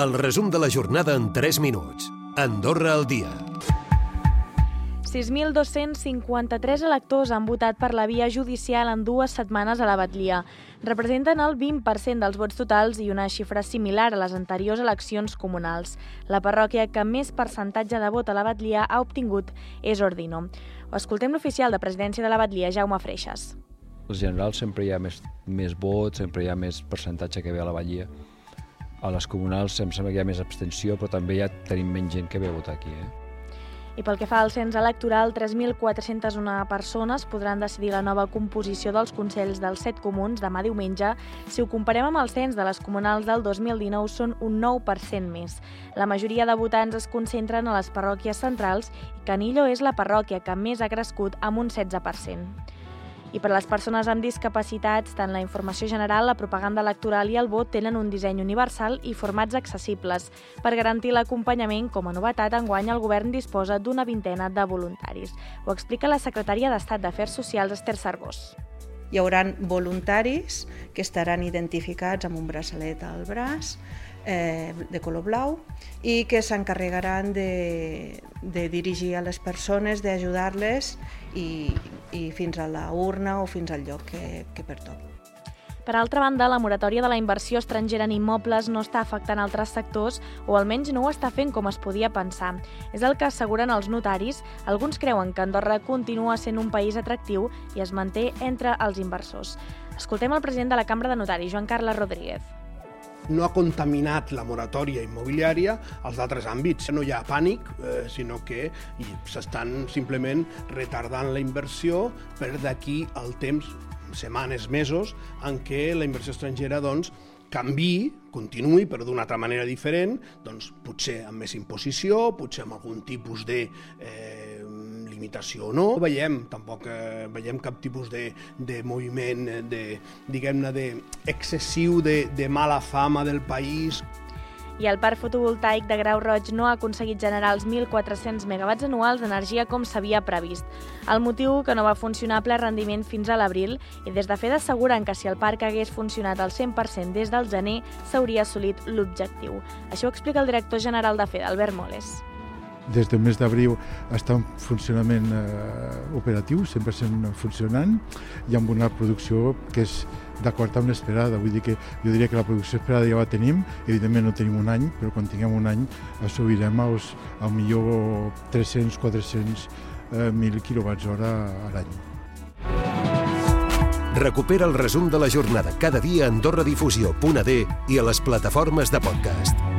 El resum de la jornada en 3 minuts. Andorra al dia. 6.253 electors han votat per la via judicial en dues setmanes a la Batlia. Representen el 20% dels vots totals i una xifra similar a les anteriors eleccions comunals. La parròquia que més percentatge de vot a la Batlia ha obtingut és Ordino. Escoltem l'oficial de presidència de la Batlia, Jaume Freixas. En general sempre hi ha més, més vots, sempre hi ha més percentatge que ve a la Batlia. A les comunals em sembla que hi ha més abstenció, però també ja tenim menys gent que ve a votar aquí. Eh? I pel que fa al cens electoral, 3.401 persones podran decidir la nova composició dels Consells dels set comuns demà diumenge. Si ho comparem amb el cens de les comunals del 2019, són un 9% més. La majoria de votants es concentren a les parròquies centrals i Canillo és la parròquia que més ha crescut amb un 16%. I per a les persones amb discapacitats, tant la informació general, la propaganda electoral i el vot tenen un disseny universal i formats accessibles. Per garantir l'acompanyament, com a novetat, enguany el govern disposa d'una vintena de voluntaris. Ho explica la secretària d'Estat d'Afers Socials, Esther Sarbós. Hi haurà voluntaris que estaran identificats amb un braçalet al braç, eh, de color blau i que s'encarregaran de, de dirigir a les persones, d'ajudar-les i, i fins a la urna o fins al lloc que, que pertoqui. Per altra banda, la moratòria de la inversió estrangera en immobles no està afectant altres sectors o almenys no ho està fent com es podia pensar. És el que asseguren els notaris. Alguns creuen que Andorra continua sent un país atractiu i es manté entre els inversors. Escoltem el president de la Cambra de Notaris, Joan Carles Rodríguez no ha contaminat la moratòria immobiliària als altres àmbits. No hi ha pànic, eh, sinó que s'estan simplement retardant la inversió per d'aquí al temps, setmanes, mesos, en què la inversió estrangera doncs, canvi, continuï, però d'una altra manera diferent, doncs potser amb més imposició, potser amb algun tipus de eh, limitació o no. Veiem, tampoc eh, veiem cap tipus de, de moviment, eh, de, diguem-ne, de excessiu de, de mala fama del país i el parc fotovoltaic de Grau Roig no ha aconseguit generar els 1.400 megawatts anuals d'energia com s'havia previst. El motiu que no va funcionar a ple rendiment fins a l'abril i des de FED asseguren que si el parc hagués funcionat al 100% des del gener s'hauria assolit l'objectiu. Això ho explica el director general de FED, Albert Moles des del mes d'abril està en funcionament eh, operatiu, 100% funcionant, i amb una producció que és d'acord amb l'esperada. Vull dir que jo diria que la producció esperada ja la tenim, evidentment no tenim un any, però quan tinguem un any assolirem els, al millor 300-400 eh, 1.000 kWh a l'any. Recupera el resum de la jornada cada dia a AndorraDifusió.d i a les plataformes de podcast.